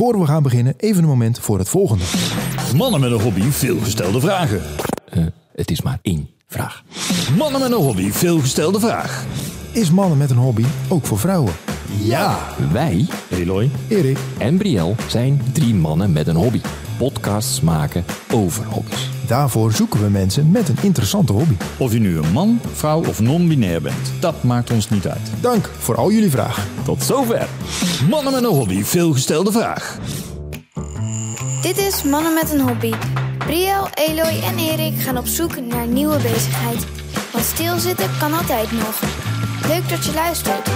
Voor we gaan beginnen, even een moment voor het volgende. Mannen met een hobby, veelgestelde vragen. Eh, het is maar één vraag. Mannen met een hobby, veelgestelde vraag. Is mannen met een hobby ook voor vrouwen? Ja. Wij Eloy. Erik, en Brielle zijn drie mannen met een hobby. Podcasts maken over hobby's. daarvoor zoeken we mensen met een interessante hobby. Of je nu een man, vrouw of non-binair bent, dat maakt ons niet uit. Dank voor al jullie vragen. Tot zover. Mannen met een hobby, veelgestelde vraag. Dit is Mannen met een Hobby. Briel, Eloy en Erik gaan op zoek naar nieuwe bezigheid. Want stilzitten kan altijd nog. Leuk dat je luistert.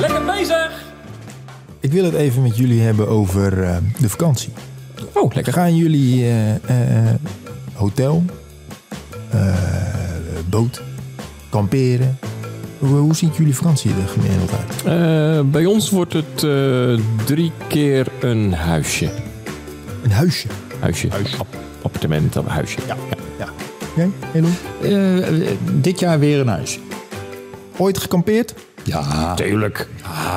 Lekker bezig! Ik wil het even met jullie hebben over eh, de vakantie. Oh, lekker. Gaan jullie eh, eh, hotel, eh, boot, kamperen? Hoe, hoe ziet jullie vakantie er gemiddeld uit? Eh, bij ons wordt het eh, drie keer een huisje. Een huisje. Huisje. App- appartement of huisje. Ja. Ja. Jij, Eloy? Eh, dit jaar weer een huis. Ooit gekampeerd? Ja. Tuurlijk.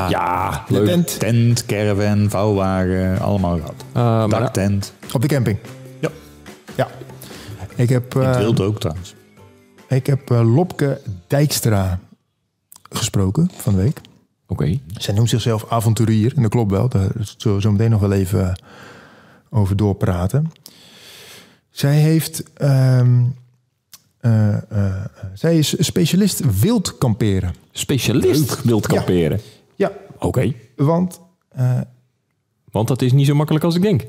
Ja, leuk. tent Tent, caravan, vouwwagen, allemaal gehad. Eh, maar Daktent. op de camping? Ja. Ja. Ik heb, In eh, het wild ook trouwens. ik heb eh, Lopke Dijkstra gesproken van de week. Oké. Zij noemt zichzelf avonturier. En dat klopt wel. Daar zullen we zo meteen nog wel even eh, over doorpraten. Zij heeft... ehm, eh, eh, zij is specialist wild kamperen. Specialist wilt kamperen. Ja, Oké. want... eh, Want dat is niet zo makkelijk als ik denk.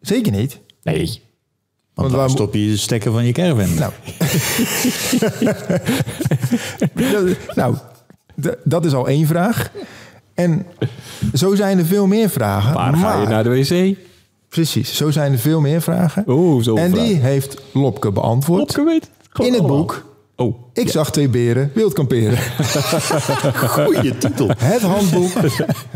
zeker niet. Nee. Want dan stop je je stekker van je caravan. Nou. nou, dat is al één vraag. En zo zijn er veel meer vragen. Waar ga je maar- naar de wc? Precies, zo zijn er veel meer vragen. Oh, zo en die heeft Lopke beantwoord Lopke weet. Gewoon in het allemaal. boek. Oh. Ik zag twee beren wild kamperen. Goeie titel. Het handboek,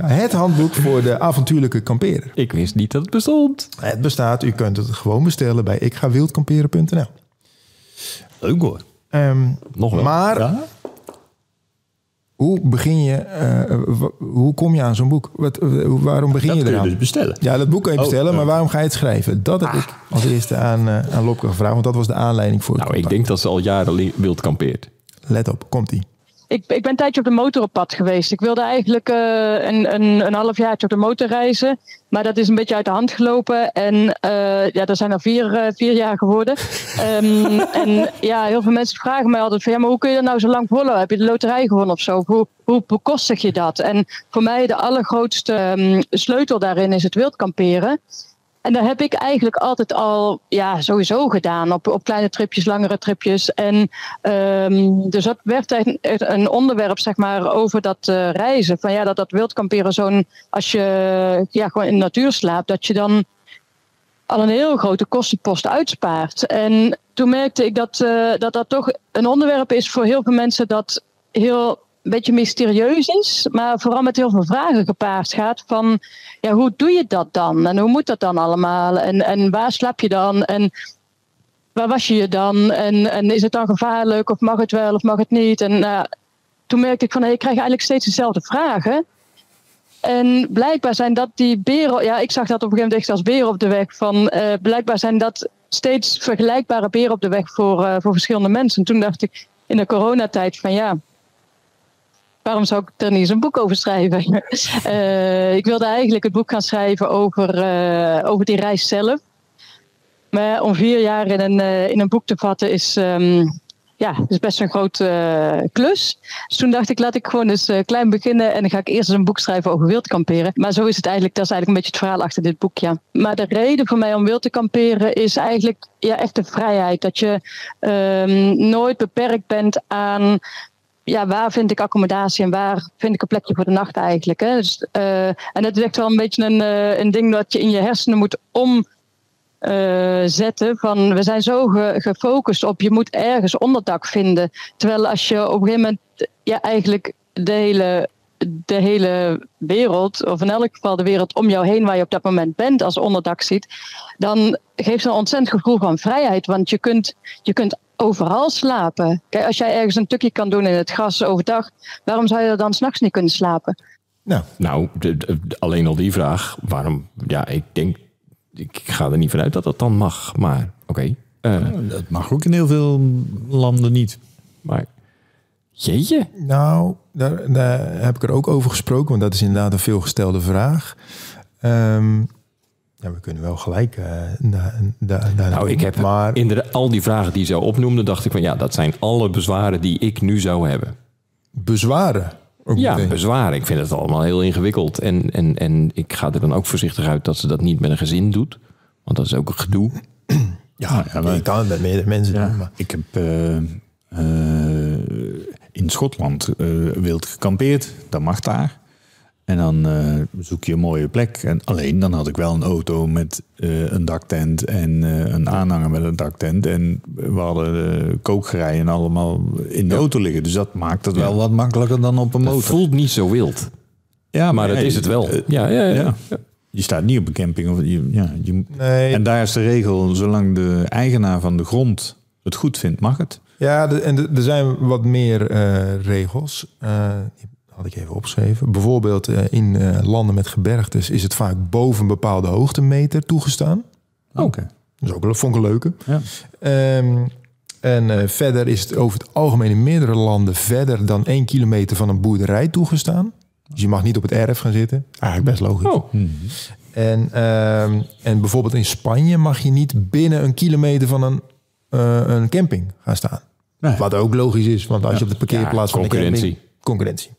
het handboek voor de avontuurlijke kamperer. Ik wist niet dat het bestond. Het bestaat, u kunt het gewoon bestellen bij ikgawildkamperen.nl. Leuk hoor. Ehm, Nog wel. maar Ja? Hoe begin je, eh, w- hoe kom je aan zo'n boek? Wat, eh, waarom begin Dat je kun je eraan? dus bestellen. Ja, dat boek kan je Oh, bestellen, maar waarom ga je het schrijven? Dat heb ik als eerste aan, eh, aan Lopke gevraagd, want dat was de aanleiding voor het Nou, ik denk dat ze al jaren wild kampeert. Let op, komt-ie. Ik, ik ben een tijdje op de motor op pad geweest. Ik wilde eigenlijk eh, een, een, een half jaartje op de motor reizen. Maar dat is een beetje uit de hand gelopen. En eh, ja, dat zijn er vier, eh, vier jaar geworden. Ehm, en ja, heel veel mensen vragen mij altijd van... Ja, maar hoe kun je dat nou zo lang volhouden? Heb je de loterij gewonnen of zo? Hoe, hoe bekostig je dat? En voor mij de allergrootste ehm, sleutel daarin is het wild kamperen. En dat heb ik eigenlijk altijd al ja, sowieso gedaan. Op, op kleine tripjes, langere tripjes. En ehm, dus dat werd een, onderwerp, zeg maar, over dat eh, reizen. Van ja, dat dat wildkamperen zo'n... Als je ja, gewoon in de natuur slaapt, dat je dan al een heel grote kostenpost uitspaart. En toen merkte ik dat, eh, dat dat toch een onderwerp is voor heel veel mensen dat heel een beetje mysterieus is, maar vooral met heel veel vragen gepaard gaat van ja, hoe doe je dat dan? En hoe moet dat dan allemaal? En, en waar slaap je dan? En waar was je je dan? En, en is het dan gevaarlijk? Of mag het wel of mag het niet? En nou, toen merkte ik van hey, ik krijg eigenlijk steeds dezelfde vragen. En blijkbaar zijn dat die beren, ja, ik zag dat op een gegeven moment echt als beren op de weg. Van, eh, blijkbaar zijn dat steeds vergelijkbare beren op de weg voor, eh, voor verschillende mensen. En toen dacht ik in de coronatijd van ja, waarom zou ik er niet eens een boek over schrijven? Eh, ik wilde eigenlijk het boek gaan schrijven over, eh, over die reis zelf. Maar om vier jaar in een, eh, in een boek te vatten is, ehm, ja, is best een grote klus. Dus toen dacht ik, laat ik gewoon eens klein beginnen. En dan ga ik eerst eens een boek schrijven over wild kamperen. Maar zo is het eigenlijk, dat is eigenlijk een beetje het verhaal achter dit boek, ja. Maar de reden voor mij om wild te kamperen is eigenlijk ja, echt de vrijheid. Dat je ehm, nooit beperkt bent aan ja, waar vind ik accommodatie en waar vind ik een plekje voor de nacht eigenlijk. Hè? Dus, eh, en dat is echt wel een beetje een, eh, een ding dat je in je hersenen moet omzetten. van we zijn zo ge- gefocust op je moet ergens onderdak vinden. Terwijl als je op een gegeven moment ja, eigenlijk de hele, de hele wereld, of in elk geval de wereld om jou heen waar je op dat moment bent als onderdak ziet, dan geeft het een ontzettend gevoel van vrijheid. Want je kunt, je kunt overal slapen. Kijk, als jij ergens een tukje kan doen in het gras overdag, waarom zou je er dan s'nachts niet kunnen slapen? Nou, Nou, de- de- de- alleen al die vraag. Waarom? Ja, ik denk... Ik ga er niet vanuit dat dat dan mag. Maar oké. Eh, Dat mag ook in heel veel landen niet. maar jeetje. nou daar, daar heb ik er ook over gesproken, want dat is inderdaad een veelgestelde vraag. Ehm, ja, we kunnen wel gelijk eh daar, Nou, ik heb maar in de, al die vragen die je zo opnoemde, dacht ik van ja, dat zijn alle bezwaren die ik nu zou hebben. bezwaren. Ja, meteen. bezwaren. Ik vind het allemaal heel ingewikkeld. En, en, en ik ga er dan ook voorzichtig uit dat ze dat niet met een gezin doet. Want dat is ook een gedoe. ja, ja, maar- je kan het met meerdere mensen doen. Maar. Ik heb eh, eh, in Schotland eh, wild gekampeerd. Dat mag daar. En dan eh, zoek je een mooie plek. En alleen dan had ik wel een auto met eh, een daktent en eh, een aanhanger met een daktent. En we hadden uh, kookgerijen allemaal in de auto liggen. Dus dat maakt het wel wat makkelijker dan op een Het motor. voelt niet zo wild. Ja, Maar dat is het wel. Ja, ja, ja. ja. Je staat niet op een camping. Of je, ja, je, Nee, En daar is de regel, zolang de eigenaar van de grond het goed vindt, mag het. Ja, de- en de- er zijn wat meer eh, regels. Eh, die had ik even opgeschreven. Bijvoorbeeld eh, in eh, landen met gebergtes is het vaak boven een bepaalde hoogtemeter toegestaan. Oké. Dat is ook wel vond ik een leuke. Ja. Ehm, en eh, verder is het over het algemeen in meerdere landen verder dan één kilometer van een boerderij toegestaan. Dus je mag niet op het erf gaan zitten. Eigenlijk best logisch. Oh, En, ehm, en bijvoorbeeld in Spanje mag je niet binnen een kilometer van een, eh, een camping gaan staan. Nee. Wat ook logisch is, want als je op de parkeerplaats Ja, van de camping... concurrentie. Concurrentie.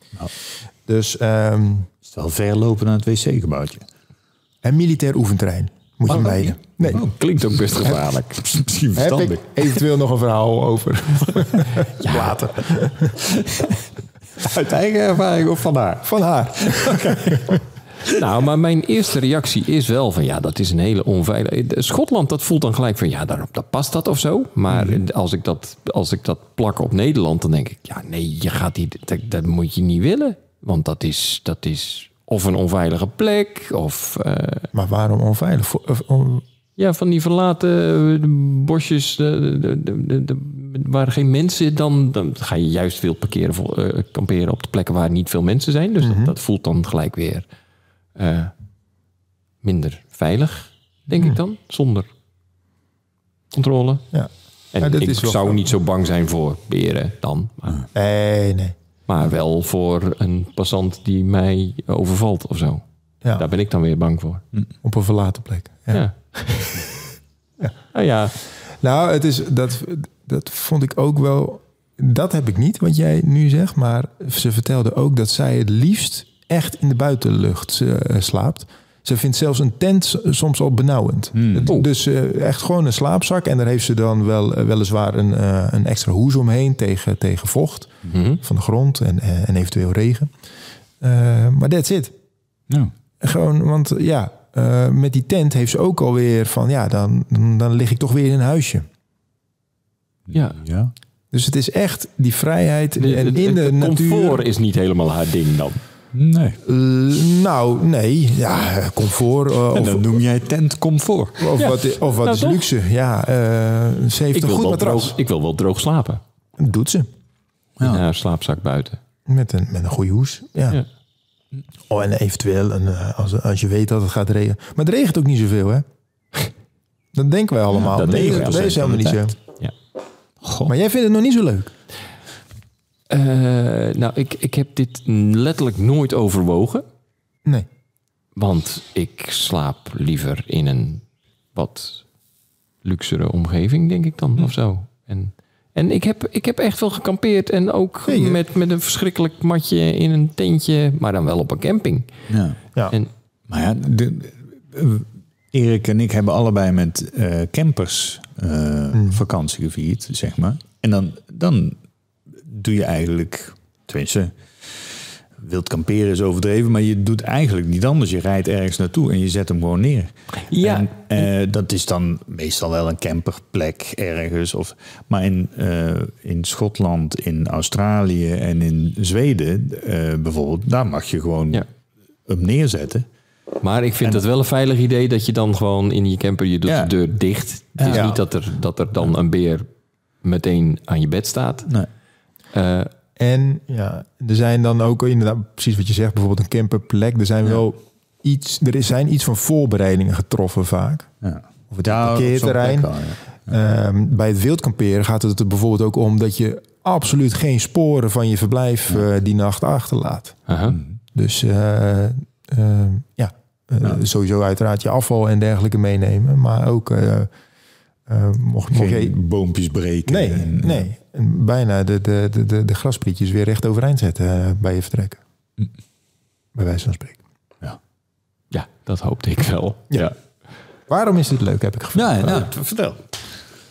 Dus, ehm, Is het wel ver lopen naar het wc-gebouwtje? en militair oefenterrein moet je mijden. Nee, klinkt ook best gevaarlijk. Misschien heb verstandig. ik eventueel nog een verhaal over later. Uit eigen ervaring of van haar? Van haar. Nou, maar mijn eerste reactie is wel van ja, dat is een hele onveilige. Schotland, dat voelt dan gelijk van ja, daar, past dat of zo. Maar als, ik dat, als ik dat plak op Nederland, dan denk ik ja, nee, je gaat niet, dat, dat moet je niet willen. Want dat is, dat is of een onveilige plek, of eh, Maar waarom onveilig? Voor- of on- ja, van die verlaten eh, bosjes eh, de, de, de, waar geen mensen, dan, dan ga je juist veel parkeren, eh, kamperen op de plekken waar niet veel mensen zijn. Dus dat, dat voelt dan gelijk weer eh, minder veilig, denk ik dan, zonder controle. ja. En Ja, dat ik is zou niet zo bang zijn voor beren dan, maar, Nee, nee. maar wel voor een passant die mij overvalt of zo. Ja, Daar ben ik dan weer bang voor. op een verlaten plek. Ja. Ja. ja. Nou ja, Nou, het is, dat, dat vond ik ook wel... Dat heb ik niet, wat jij nu zegt. Maar ze vertelde ook dat zij het liefst echt in de buitenlucht eh, slaapt. Ze vindt zelfs een tent soms al benauwend. Het- Oh. Dus eh, echt gewoon een slaapzak. En daar heeft ze dan wel, eh, weliswaar een, eh, een extra hoes omheen tegen, tegen vocht Mhm. van de grond en, en eventueel regen. Eh, maar that's it. Ja. Gewoon, want ja, eh, met die tent heeft ze ook alweer van... ja, dan, dan, dan lig ik toch weer in een huisje. ja. ja. Dus het is echt die vrijheid De- en de- in de het natuur. comfort is niet helemaal haar ding dan. Nee. Eh, nou, nee, ja, comfort eh, En of, noem jij tent comfort. of Ja. wat, of wat Nou, is toch? luxe. Ja, eh, ze heeft Ik een wil, goed matras. droog, ik wil wel droog slapen. Doet ze. In haar slaapzak buiten. Met een, met een goede hoes. Ja. Ja. Oh, en eventueel een, eh, als, als je weet dat het gaat regenen. Maar het regent ook niet zoveel, hè? Dat denken wij allemaal. dat dat is helemaal niet zo. Ja. Maar jij vindt het nog niet zo leuk? Eh, nou, ik, ik heb dit letterlijk nooit overwogen. Nee. Want ik slaap liever in een wat luxere omgeving, denk ik dan, of zo. En, en ik, heb, ik heb echt wel gekampeerd en ook met, met een verschrikkelijk matje in een tentje, maar dan wel op een camping. Ja. Ja. En Maar ja, de, de- Erik en ik hebben allebei met eh, campers eh, vakantie gevierd, zeg maar. En dan, dan doe je eigenlijk, tenminste, wild kamperen is overdreven, maar je doet eigenlijk niet anders. Je rijdt ergens naartoe en je zet hem gewoon neer. Ja. En, eh, dat is dan meestal wel een camperplek ergens. Of, maar in, eh, in Schotland, in Australië en in Zweden eh, bijvoorbeeld, daar mag je gewoon Ja. hem neerzetten. Maar ik vind het wel een veilig idee dat je dan gewoon in je camper, je doet Ja. de deur dicht. Het is Ja. niet dat er, dat er dan een beer meteen aan je bed staat. Nee. Eh, en ja, er zijn dan ook inderdaad precies wat je zegt, bijvoorbeeld een camperplek. Er zijn wel iets, er is- zijn iets van voorbereidingen getroffen vaak. Ja. Of het Ja, parkeerterrein. plek wel, ja. Ehm, bij het wildkamperen gaat het er bijvoorbeeld ook om dat je absoluut geen sporen van je verblijf eh, die nacht achterlaat. Aha. Dus eh, eh, ja, sowieso uiteraard je afval en dergelijke meenemen. Maar ook mocht, mocht je... Geen boompjes breken. Nee, en, nee. En bijna de, de, de, de, de grasprietjes weer recht overeind zetten eh, bij je vertrekken. Hm. Bij wijze van spreken. Ja, dat hoopte ik wel. Ja. Waarom is dit leuk, heb ik gevraagd. Ja, nou, vertel.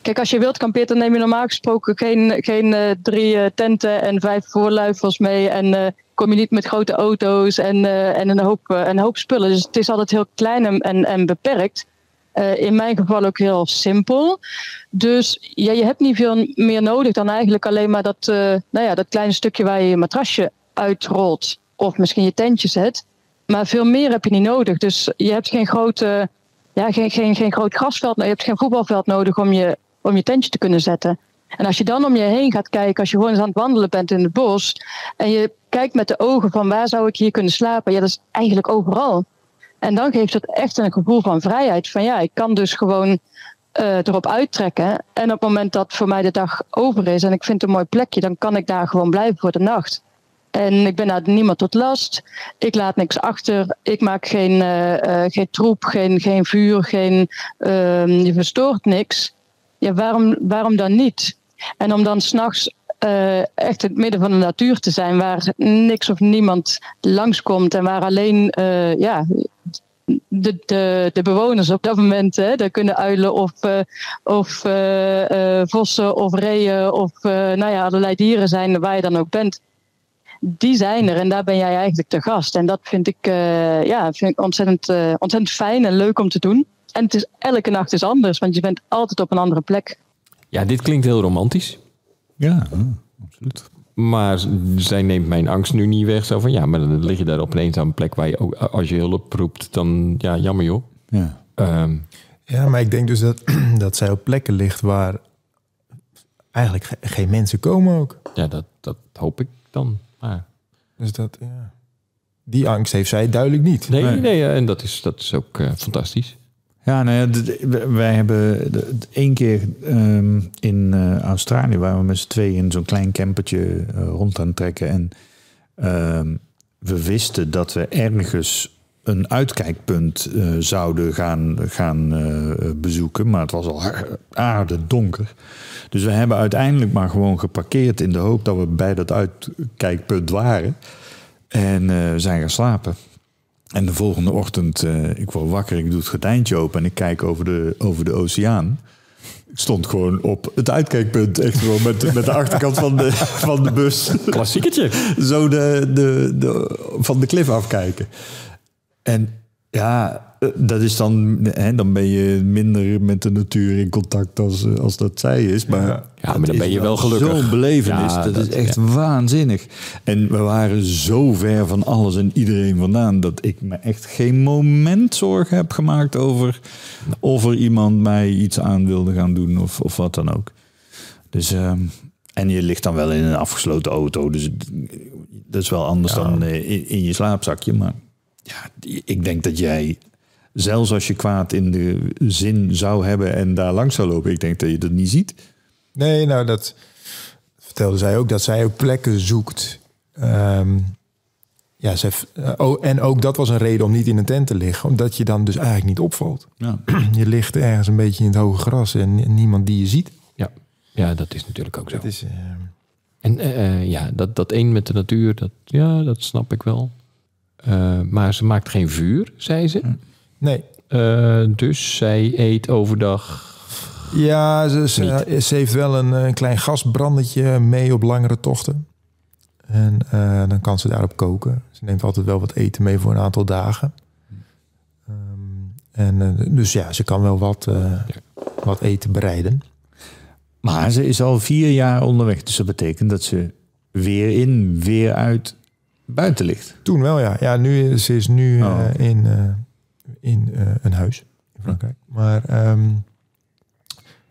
Kijk, als je wild kampeert, dan neem je normaal gesproken geen, geen eh, drie eh, tenten en vijf voorluifels mee. En eh, kom je niet met grote auto's en, eh, en een, hoop, eh, een hoop spullen. Dus het is altijd heel klein en, en, en beperkt. Eh, in mijn geval ook heel simpel. Dus ja, je hebt niet veel meer nodig dan eigenlijk alleen maar dat, eh, nou ja, dat kleine stukje waar je je matrasje uitrolt. Of misschien je tentje zet. Maar veel meer heb je niet nodig. Dus je hebt geen grote ja, geen, geen, geen groot grasveld. Je hebt geen voetbalveld nodig om je, om je tentje te kunnen zetten. En als je dan om je heen gaat kijken, als je gewoon eens aan het wandelen bent in het bos. En je kijkt met de ogen van waar zou ik hier kunnen slapen? Ja, dat is eigenlijk overal. En dan geeft het echt een gevoel van vrijheid. Van ja, ik kan dus gewoon eh, erop uittrekken. En op het moment dat voor mij de dag over is en ik vind een mooi plekje, dan kan ik daar gewoon blijven voor de nacht. En ik ben daar niemand tot last. Ik laat niks achter. Ik maak geen, eh, eh, geen troep, geen, geen vuur, geen, ehm, je verstoort niks. Ja, waarom, waarom dan niet? En om dan s'nachts eh echt het midden van de natuur te zijn, waar niks of niemand langskomt en waar alleen eh, ja, de, de, de bewoners op dat moment, hè, daar kunnen uilen of, eh, of vossen of reeën of nou ja, allerlei dieren zijn waar je dan ook bent die zijn er en daar ben jij eigenlijk te gast. En dat vind ik, ja, vind ik ontzettend, ontzettend fijn en leuk om te doen. En het is, elke nacht is anders, want je bent altijd op een andere plek. Ja, dit klinkt heel romantisch. Ja, absoluut. Maar zij neemt mijn angst nu niet weg. Zo van ja, maar dan lig je daar op een eenzame plek waar je ook, als je hulp roept, dan ja, jammer joh. Ja. Ehm, Ja, maar ik denk dus dat, dat zij op plekken ligt waar eigenlijk ge- geen mensen komen ook. ja, dat, dat hoop ik dan. Maar, Dus dat, ja. Die angst heeft zij duidelijk niet. nee, nee, Nee. en dat is, dat is ook eh, fantastisch. Ja, nou ja, wij hebben één keer ehm, in eh, Australië waren we met z'n tweeën in zo'n klein campertje eh, rond aan trekken. En ehm, we wisten dat we ergens een uitkijkpunt eh, zouden gaan, gaan bezoeken. Maar het was al aardedonker. Dus we hebben uiteindelijk maar gewoon geparkeerd in de hoop dat we bij dat uitkijkpunt waren. En zijn gaan slapen. En de volgende ochtend, eh, ik word wakker, ik doe het gordijntje open en ik kijk over de, over de oceaan. Ik stond gewoon op het uitkijkpunt, echt gewoon met, met de achterkant van de, van de bus. Klassiekertje. Zo de, de, de, van de klif afkijken. En ja, dat is dan, hè, dan ben je minder met de natuur in contact als, eh, als dat zij is. Maar, Ja. Ja, maar dan ben je wel gelukkig. Zo'n belevenis, Ja, dat, dat- is echt waanzinnig. En we waren zo ver van alles en iedereen vandaan... dat ik me echt geen moment zorgen heb gemaakt over... of er iemand mij iets aan wilde gaan doen of, of wat dan ook. Dus, ehm, en je ligt dan wel in een afgesloten auto. Dus dat is wel anders dan eh, in, in je slaapzakje. Maar ja, ik denk dat jij... Zelfs als je kwaad in de zin zou hebben en daar langs zou lopen... ik denk dat je dat niet ziet. Nee, nou dat vertelde zij ook, dat zij ook plekken zoekt. Ehm, ja, zij, eh, oh, en ook dat was een reden om niet in een tent te liggen. Omdat je dan dus eigenlijk niet opvalt. Ja. Je ligt ergens een beetje in het hoge gras en niemand die je ziet. Ja. ja, dat is natuurlijk ook zo. Dat is, eh, En eh, eh, ja, dat, dat één met de natuur, dat, ja, dat snap ik wel. Eh, maar ze maakt geen vuur, zei ze. Nee. Eh, dus zij eet overdag. Ja, ze, ze, ze heeft wel een, een klein gasbrandetje mee op langere tochten. En eh, dan kan ze daarop koken. Ze neemt altijd wel wat eten mee voor een aantal dagen. Ehm, en, eh, dus ja, ze kan wel wat, eh, wat eten bereiden. Maar ze is al vier jaar onderweg. Dus dat betekent dat ze weer in, weer uit buiten ligt. Toen wel, ja. Ja, nu is ze is nu eh, Oh. in, eh, in eh, een huis in Frankrijk. Maar ehm,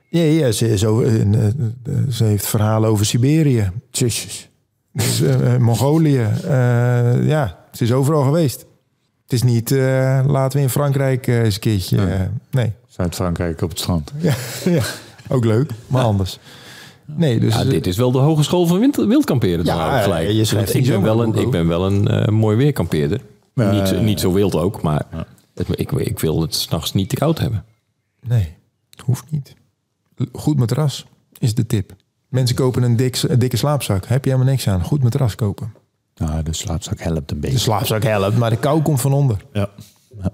ja, ja, ze, is over, in, eh, eh, ze heeft verhalen over Siberië. Tjusjes. Dus, eh, Mongolië. eh, ja, het is overal geweest. Het is niet, eh, laten we in Frankrijk eens een keertje... Nee. nee. Zuid-Frankrijk op het strand. Ja, ja, ook leuk, maar anders. Nee, dus... Ja, dit is wel de hogeschool van wild, wildkamperen. Ja, gelijk. je ik, ben wel een, ik ben wel een eh, mooi weerkampeerder. Ja, niet, niet zo wild ook, maar ik, ik wil het s'nachts niet te koud hebben. Nee, hoeft niet. Goed matras is de tip. Mensen kopen een, dik, een dikke slaapzak. Heb je helemaal niks aan. Goed matras kopen. Nou, de slaapzak helpt een De beetje. slaapzak helpt, maar de kou komt van onder. Ja.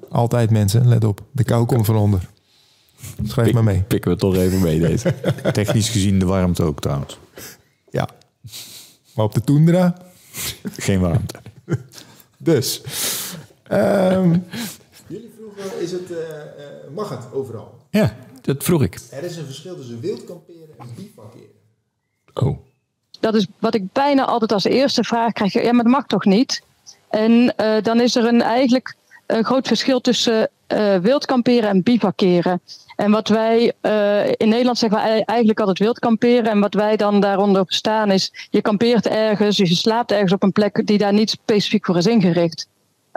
Altijd mensen, let op. De kou komt van onder. Schrijf maar mee. Pikken we toch even mee deze. Technisch gezien de warmte ook trouwens. Ja. Maar op de toendra. Geen warmte. Dus. ehm, vroegen, is het, mag het overal? Ja. Dat vroeg ik. Er is een verschil tussen wild kamperen en bivakeren. Oh. Dat is wat ik bijna altijd als eerste vraag krijg. Ja, maar dat mag toch niet? En eh, dan is er een, eigenlijk een groot verschil tussen eh wildkamperen en bivakeren. En wat wij eh, in Nederland zeggen we ei- eigenlijk altijd wildkamperen. En wat wij dan daaronder verstaan is: je kampeert ergens, dus je slaapt ergens op een plek die daar niet specifiek voor is ingericht.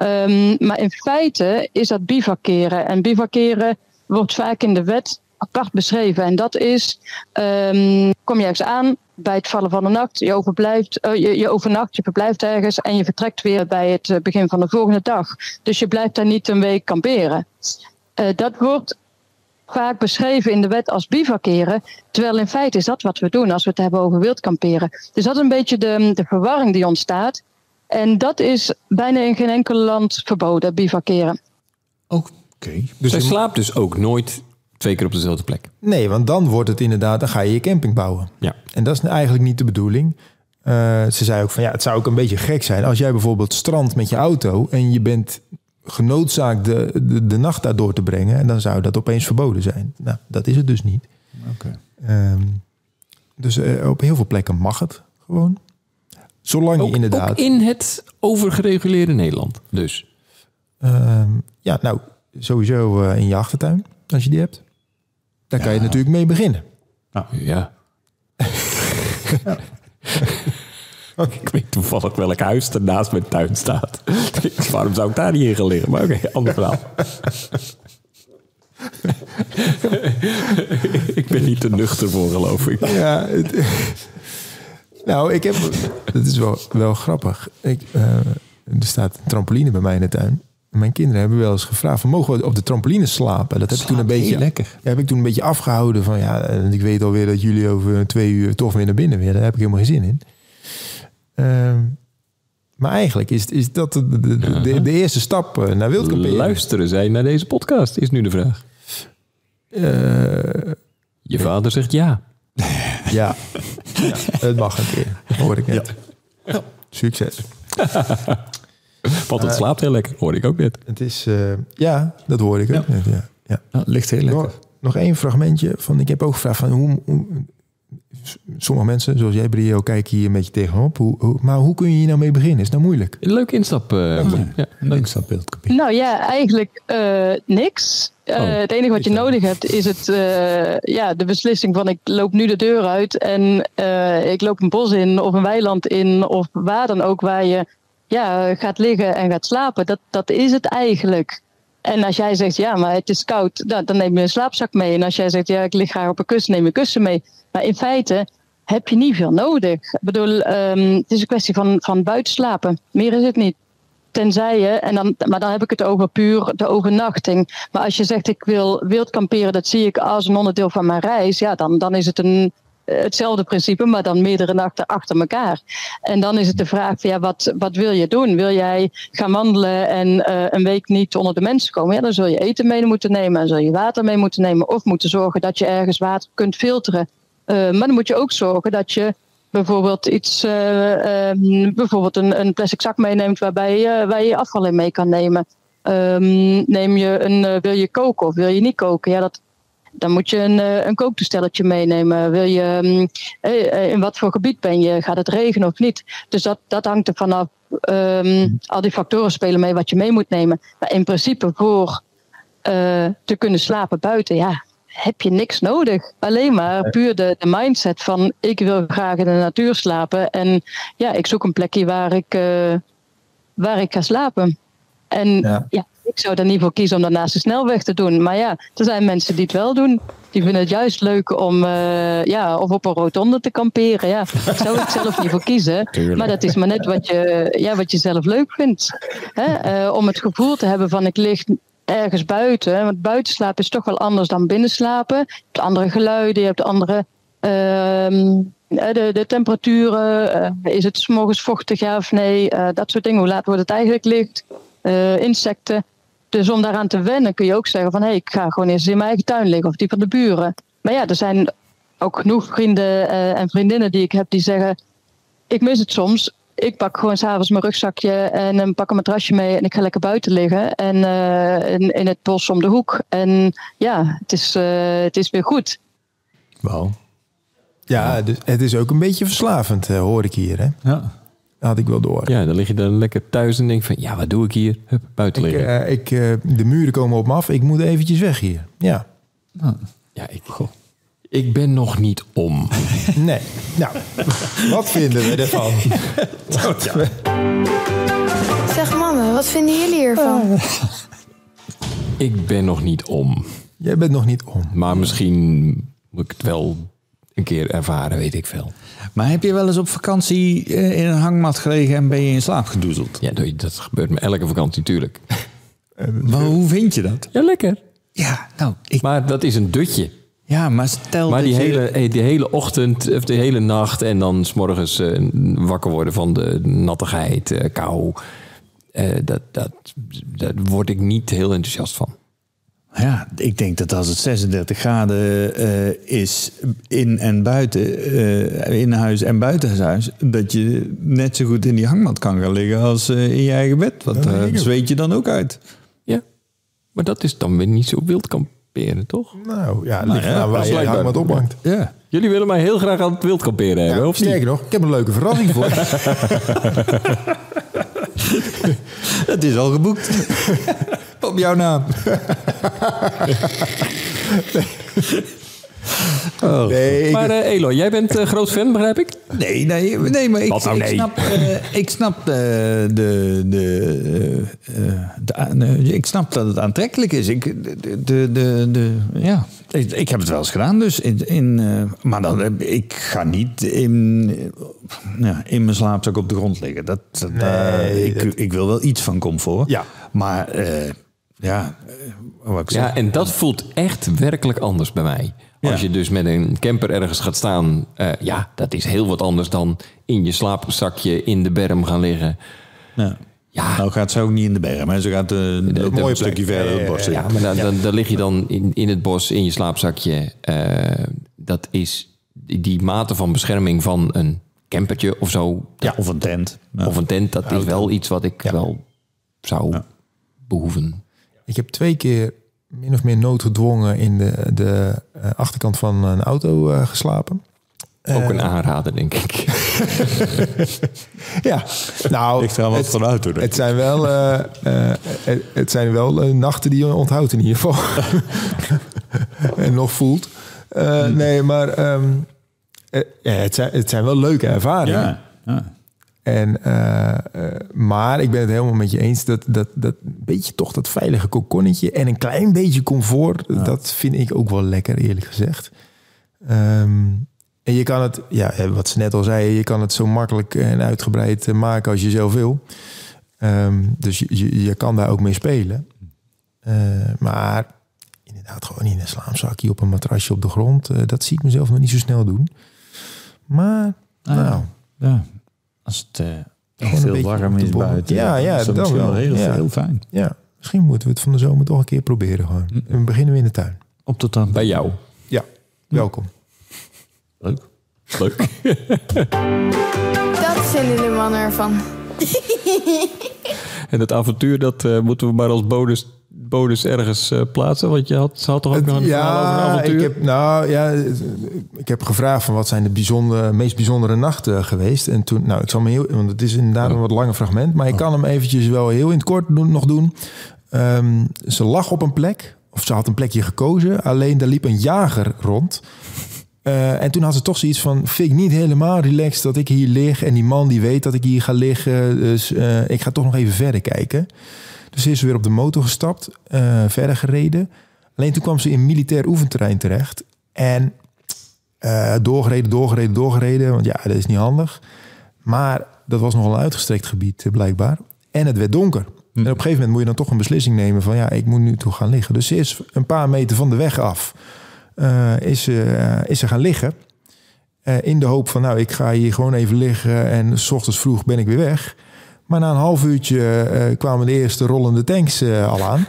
Ehm, maar in feite is dat bivakeren. En bivakeren wordt vaak in de wet apart beschreven. En dat is: ehm, kom je ergens aan bij het vallen van de nacht, je, overblijft, eh, je, je overnacht, je verblijft ergens en je vertrekt weer bij het eh, begin van de volgende dag. Dus je blijft daar niet een week kamperen. Eh, dat wordt vaak beschreven in de wet als bivakeren. Terwijl in feite is dat wat we doen als we het hebben over wildkamperen. Dus dat is een beetje de, de verwarring die ontstaat. En dat is bijna in geen enkel land verboden, bivakeren. Oké. Dus Zij je- slaapt dus ook nooit twee keer op dezelfde plek. Nee, want dan wordt het inderdaad, dan ga je je camping bouwen. Ja. En dat is eigenlijk niet de bedoeling. Eh, ze zei ook van ja, het zou ook een beetje gek zijn als jij bijvoorbeeld strandt met je auto en je bent genoodzaakt de, de, de nacht daar door te brengen. En dan zou dat opeens verboden zijn. Nou, dat is het dus niet. Oké. Ehm, dus eh, op heel veel plekken mag het gewoon. Zolang Ook, je inderdaad. ook in het overgereguleerde Nederland. Dus. Ehm, ja, nou, sowieso eh, in je achtertuin, als je die hebt. Daar kan je natuurlijk mee beginnen. Ja. Ik weet toevallig welk huis er naast mijn tuin staat. Waarom zou ik daar niet in gaan liggen? Maar oké, ander verhaal. ik ben niet te nuchter voor, geloof ik. Ja, het- nou, ik heb. Dat is wel, wel grappig. Ik, eh, er staat een trampoline bij mij in de tuin. Mijn kinderen hebben wel eens gevraagd: van, mogen we op de trampoline slapen? Dat heb ik toen een beetje. lekker. Heb ik toen een beetje afgehouden van ja. Ik weet alweer dat jullie over twee uur toch weer naar binnen willen. Daar heb ik helemaal geen zin in. Ehm, maar eigenlijk is, is dat de, de, de, de- de eerste stap eh, naar wildkamperen. Luisteren zij naar deze podcast, is nu de vraag. Eh, Je vader zegt ja. ja. het mag een keer. Hoor ik net. Succes. Want het slaapt heel lekker, hoorde ik ook net. Het is, eh, ja, dat hoorde ik ook net. Ja. Ja. Nou, ligt heel lekker. Nog, nog één fragmentje van. Ik heb ook gevraagd van hoe, hoe- sommige mensen, zoals jij, Brio, kijken hier een beetje tegenop. Hoe, hoe- maar hoe kun je hier nou mee beginnen? Is nou moeilijk? Een leuke instap. eh, ja. Leuk beeldkapie. Nou ja, eigenlijk eh, niks. Eh, Oh, het enige wat je nodig hebt is het, eh, ja, de beslissing van ik loop nu de deur uit en eh, ik loop een bos in of een weiland in of waar dan ook waar je ja, gaat liggen en gaat slapen. Dat, dat is het eigenlijk. En als jij zegt ja, maar het is koud, nou, dan neem je een slaapzak mee. En als jij zegt ja, ik lig graag op een kussen, neem je kussen mee. Maar in feite heb je niet veel nodig. Ik bedoel, ehm, het is een kwestie van, van buiten slapen. Meer is het niet. Tenzij je, en dan, maar dan heb ik het over puur de overnachting. Maar als je zegt ik wil wild kamperen, dat zie ik als een onderdeel van mijn reis. Ja, dan, dan is het een, eh, hetzelfde principe, maar dan meerdere nachten achter elkaar. En dan is het de vraag ja, wat, wat wil je doen? Wil jij gaan wandelen en eh, een week niet onder de mensen komen? Ja, dan zul je eten mee moeten nemen en zul je water mee moeten nemen. Of moeten zorgen dat je ergens water kunt filteren. Eh, maar dan moet je ook zorgen dat je bijvoorbeeld iets, eh, ehm, bijvoorbeeld een, een plastic zak meeneemt waarbij je, waar je afval in mee kan nemen. Ehm, neem je een, eh, wil je koken of wil je niet koken? Ja, dat, dan moet je een, eh, een kooktoestelletje meenemen. Wil je, ehm, eh, eh, in wat voor gebied ben je? Gaat het regenen of niet? Dus dat, dat hangt er vanaf. Al die factoren spelen mee wat je mee moet nemen. Maar in principe voor te kunnen slapen buiten, ja, heb je niks nodig. Alleen maar puur de, de mindset van ik wil graag in de natuur slapen. En ja, ik zoek een plekje waar ik, eh, waar ik ga slapen. En Ja. ja. ik zou er niet voor kiezen om dat naast de snelweg te doen. Maar ja, er zijn mensen die het wel doen. Die vinden het juist leuk om eh, ja, of op een rotonde te kamperen. Ja, daar zou ik zelf niet voor kiezen. Tuurlijk. Maar dat is maar net wat je, ja, wat je zelf leuk vindt. Hè? Eh, om het gevoel te hebben van ik lig ergens buiten. Want buiten slapen is toch wel anders dan binnen slapen. Je hebt andere geluiden, je hebt andere ehm, eh, de, de temperaturen. eh, is het morgens vochtig ja of nee? Eh, dat soort dingen. Hoe laat wordt het eigenlijk licht? Insecten. Dus om daaraan te wennen kun je ook zeggen van... hé, hey, ik ga gewoon eens in mijn eigen tuin liggen of die van de buren. Maar ja, er zijn ook genoeg vrienden en vriendinnen die ik heb die zeggen... ik mis het soms. Ik pak gewoon s'avonds mijn rugzakje en een pak een matrasje mee... en ik ga lekker buiten liggen en eh, in, in het bos om de hoek. En ja, het is, eh, het is weer goed. Wauw. Ja, dus het is ook een beetje verslavend, eh, hoor ik hier. Hè? Ja. Dat had ik wel door. Ja, dan lig je dan lekker thuis en denk van, ja, wat doe ik hier? Hup, buiten Ik, liggen. eh, ik, eh, de muren komen op me af. Ik moet eventjes weg hier. Ja. ja, ik, ik ben nog niet om. Nee. Nou, wat vinden we ervan? Zeg mannen, wat vinden jullie hiervan? Ik ben nog niet om. Jij bent nog niet om. Maar misschien moet ik het wel een keer ervaren, weet ik veel. Maar heb je wel eens op vakantie eh, in een hangmat gelegen en ben je in slaap gedoezeld? Ja, dat- dat gebeurt me elke vakantie natuurlijk. Maar hoe vind je dat? Ja, lekker. Ja, nou, ik, Maar dat is een dutje. Ja, maar stel Maar dat die je- hele, die hele ochtend, of de hele nacht en dan s'morgens eh, wakker worden van de nattigheid, eh, kou. eh, dat, dat, daar word ik niet heel enthousiast van. Ja, ik denk dat als het 36 graden is in en buiten, in huis en buitenhuis, dat je net zo goed in die hangmat kan gaan liggen als in je eigen bed. Want daar zweet je dan ook uit. Ja, maar dat is dan weer niet zo wild kamperen, toch? Nou ja, Nou ligt ja, waar dat je hang wat ophangt. Ja. Jullie willen mij heel graag aan het wild kamperen hebben, Ja, of niet? sterker nog, ik heb een leuke verrassing voor je. Het is al geboekt. Op jouw naam. Oh. Nee, Maar eh Eloy, jij bent eh, groot fan, begrijp ik? Nee, nee, nee, maar ik, Wat nou ik nee? snap, eh, ik snap eh, de, de, eh, eh, de, eh, ik snap dat het aantrekkelijk is. Ik, de, de, de, de- ja, ik, ik heb het wel eens gedaan, dus in, in, eh, maar dan, ik ga niet in, eh, ja, in mijn slaapzak op de grond liggen. Dat, dat, ik, dat- ik wil wel iets van comfort. Ja. Maar eh, ja, eh, wat ik zeg. Ja, en dat voelt echt werkelijk anders bij mij. Als je dus met een camper ergens gaat staan, eh, ja, dat is heel wat anders dan in je slaapzakje in de berm gaan liggen. ja. Ja, Nou gaat ze ook niet in de berm, hè. ze gaat eh, een stukje plek. verder Ja, het ja, bos ja, in. ja maar dan, dan, dan lig je dan in, in het bos in je slaapzakje. Eh, dat is die, mate van bescherming van een campertje of zo. Ja, of een tent. Ja. Of een tent, dat is wel iets wat ik wel zou behoeven. ik heb twee keer min of meer noodgedwongen in de, de eh, achterkant van een auto eh, geslapen. Ook een aanrader, denk ik. Ja, nou, Ligt aan wat een auto. ik. het zijn wel, eh, eh, het, het zijn wel eh, nachten die je onthoudt in ieder geval. en nog voelt. Eh, Nee, maar ehm, eh, ja, het, zijn, het zijn wel leuke ervaringen. Ja, ja. En, eh, eh, maar ik ben het helemaal met je eens dat, dat, dat beetje toch dat veilige kokonnetje en een klein beetje comfort, dat vind ik ook wel lekker eerlijk gezegd. Ehm, en je kan het, ja, wat ze net al zei, je kan het zo makkelijk en uitgebreid eh, maken als je zelf wil. Ehm, dus je, je, je kan daar ook mee spelen. Maar inderdaad, gewoon in een slaapzakje op een matrasje op de grond, dat zie ik mezelf nog niet zo snel doen. Maar, Ah, nou, ja. Als het echt een heel warm is buiten. Ja, ja, is dat wel. Ja. heel fijn. Ja, misschien moeten we het van de zomer toch een keer proberen gewoon. Hm. We beginnen we in de tuin. Op tot dan. Bij jou. Ja, welkom. Leuk. Leuk. Dat vinden de mannen ervan. En het avontuur, dat eh, moeten we maar als bonus, bonus ergens eh, plaatsen. Want je had, ze had toch ook nog een verhaal over een ik heb, nou ja, ik heb gevraagd van wat zijn de bijzondere, meest bijzondere nachten geweest. En toen, nou, ik zal me heel, want het is inderdaad een wat langer fragment, maar ik kan hem eventjes wel heel in het kort doen, nog doen. Ehm, ze lag op een plek, of ze had een plekje gekozen. Alleen daar liep een jager rond. Eh, en toen had ze toch zoiets van... vind ik niet helemaal relaxed dat ik hier lig... en die man die weet dat ik hier ga liggen. Dus eh, ik ga toch nog even verder kijken. Dus ze is weer op de motor gestapt, eh, verder gereden. Alleen toen kwam ze in militair oefenterrein terecht. En eh, doorgereden, doorgereden, doorgereden. Want ja, dat is niet handig. Maar dat was nogal een uitgestrekt gebied eh, blijkbaar. En het werd donker. En op een gegeven moment moet je dan toch een beslissing nemen van... ja, ik moet nu toe gaan liggen. Dus ze is een paar meter van de weg af... is, ze, eh, is ze gaan liggen. In de hoop van, nou, ik ga hier gewoon even liggen... en s ochtends vroeg ben ik weer weg. Maar na een half uurtje eh, kwamen de eerste rollende tanks eh, al aan.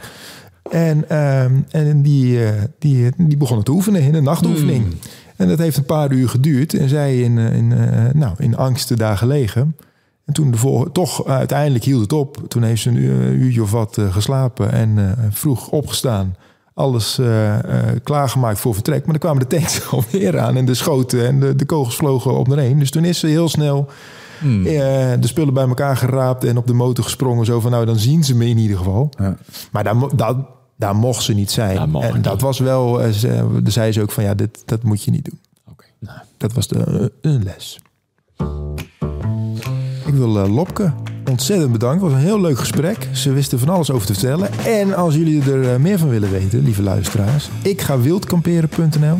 En, ehm, en die, eh, die, die begonnen te oefenen in een nachtoefening. En dat heeft een paar uur geduurd. En zij in, eh, in, eh, nou, in angsten daar gelegen. En toen de vol- toch eh, uiteindelijk hield het op. Toen heeft ze een uur- uurtje of wat eh, geslapen en eh, vroeg opgestaan. Alles eh, eh, klaargemaakt voor vertrek. Maar dan kwamen de tanks alweer aan en de schoten en de, de kogels vlogen op naar heen. Dus toen is ze heel snel Hmm. eh, de spullen bij elkaar geraapt en op de motor gesprongen. Zo van, nou, dan zien ze me in ieder geval. Ja. Maar daar, daar, daar mocht ze niet zijn. En niet. dat was wel, eh, ze, daar zei ze ook van, ja, dit, dat moet je niet doen. Oké. Dat was de, eh, een les. Ik wil eh, Lopke ontzettend bedanken. Het was een heel leuk gesprek. Ze wisten van alles over te vertellen. En als jullie er eh, meer van willen weten, lieve luisteraars, ik ga wildkamperen.nl.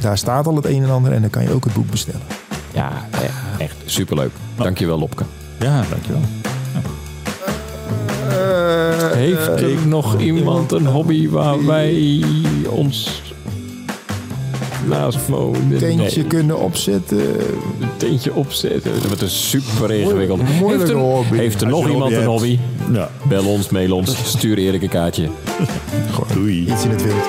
Daar staat al het een en ander en dan kan je ook het boek bestellen. Ja, echt, echt superleuk. Dankjewel, Lopke. ja, dankjewel. Heeft er nog iemand een hobby waar wij ons naast wonen? Tentje Nee, kunnen opzetten. een tentje opzetten. Dat is super ingewikkeld. Heeft er, hobby. heeft er nog iemand een hobby? Ja, Bel ons, mail ons, stuur Erik een kaartje. doei. Iets in het wild.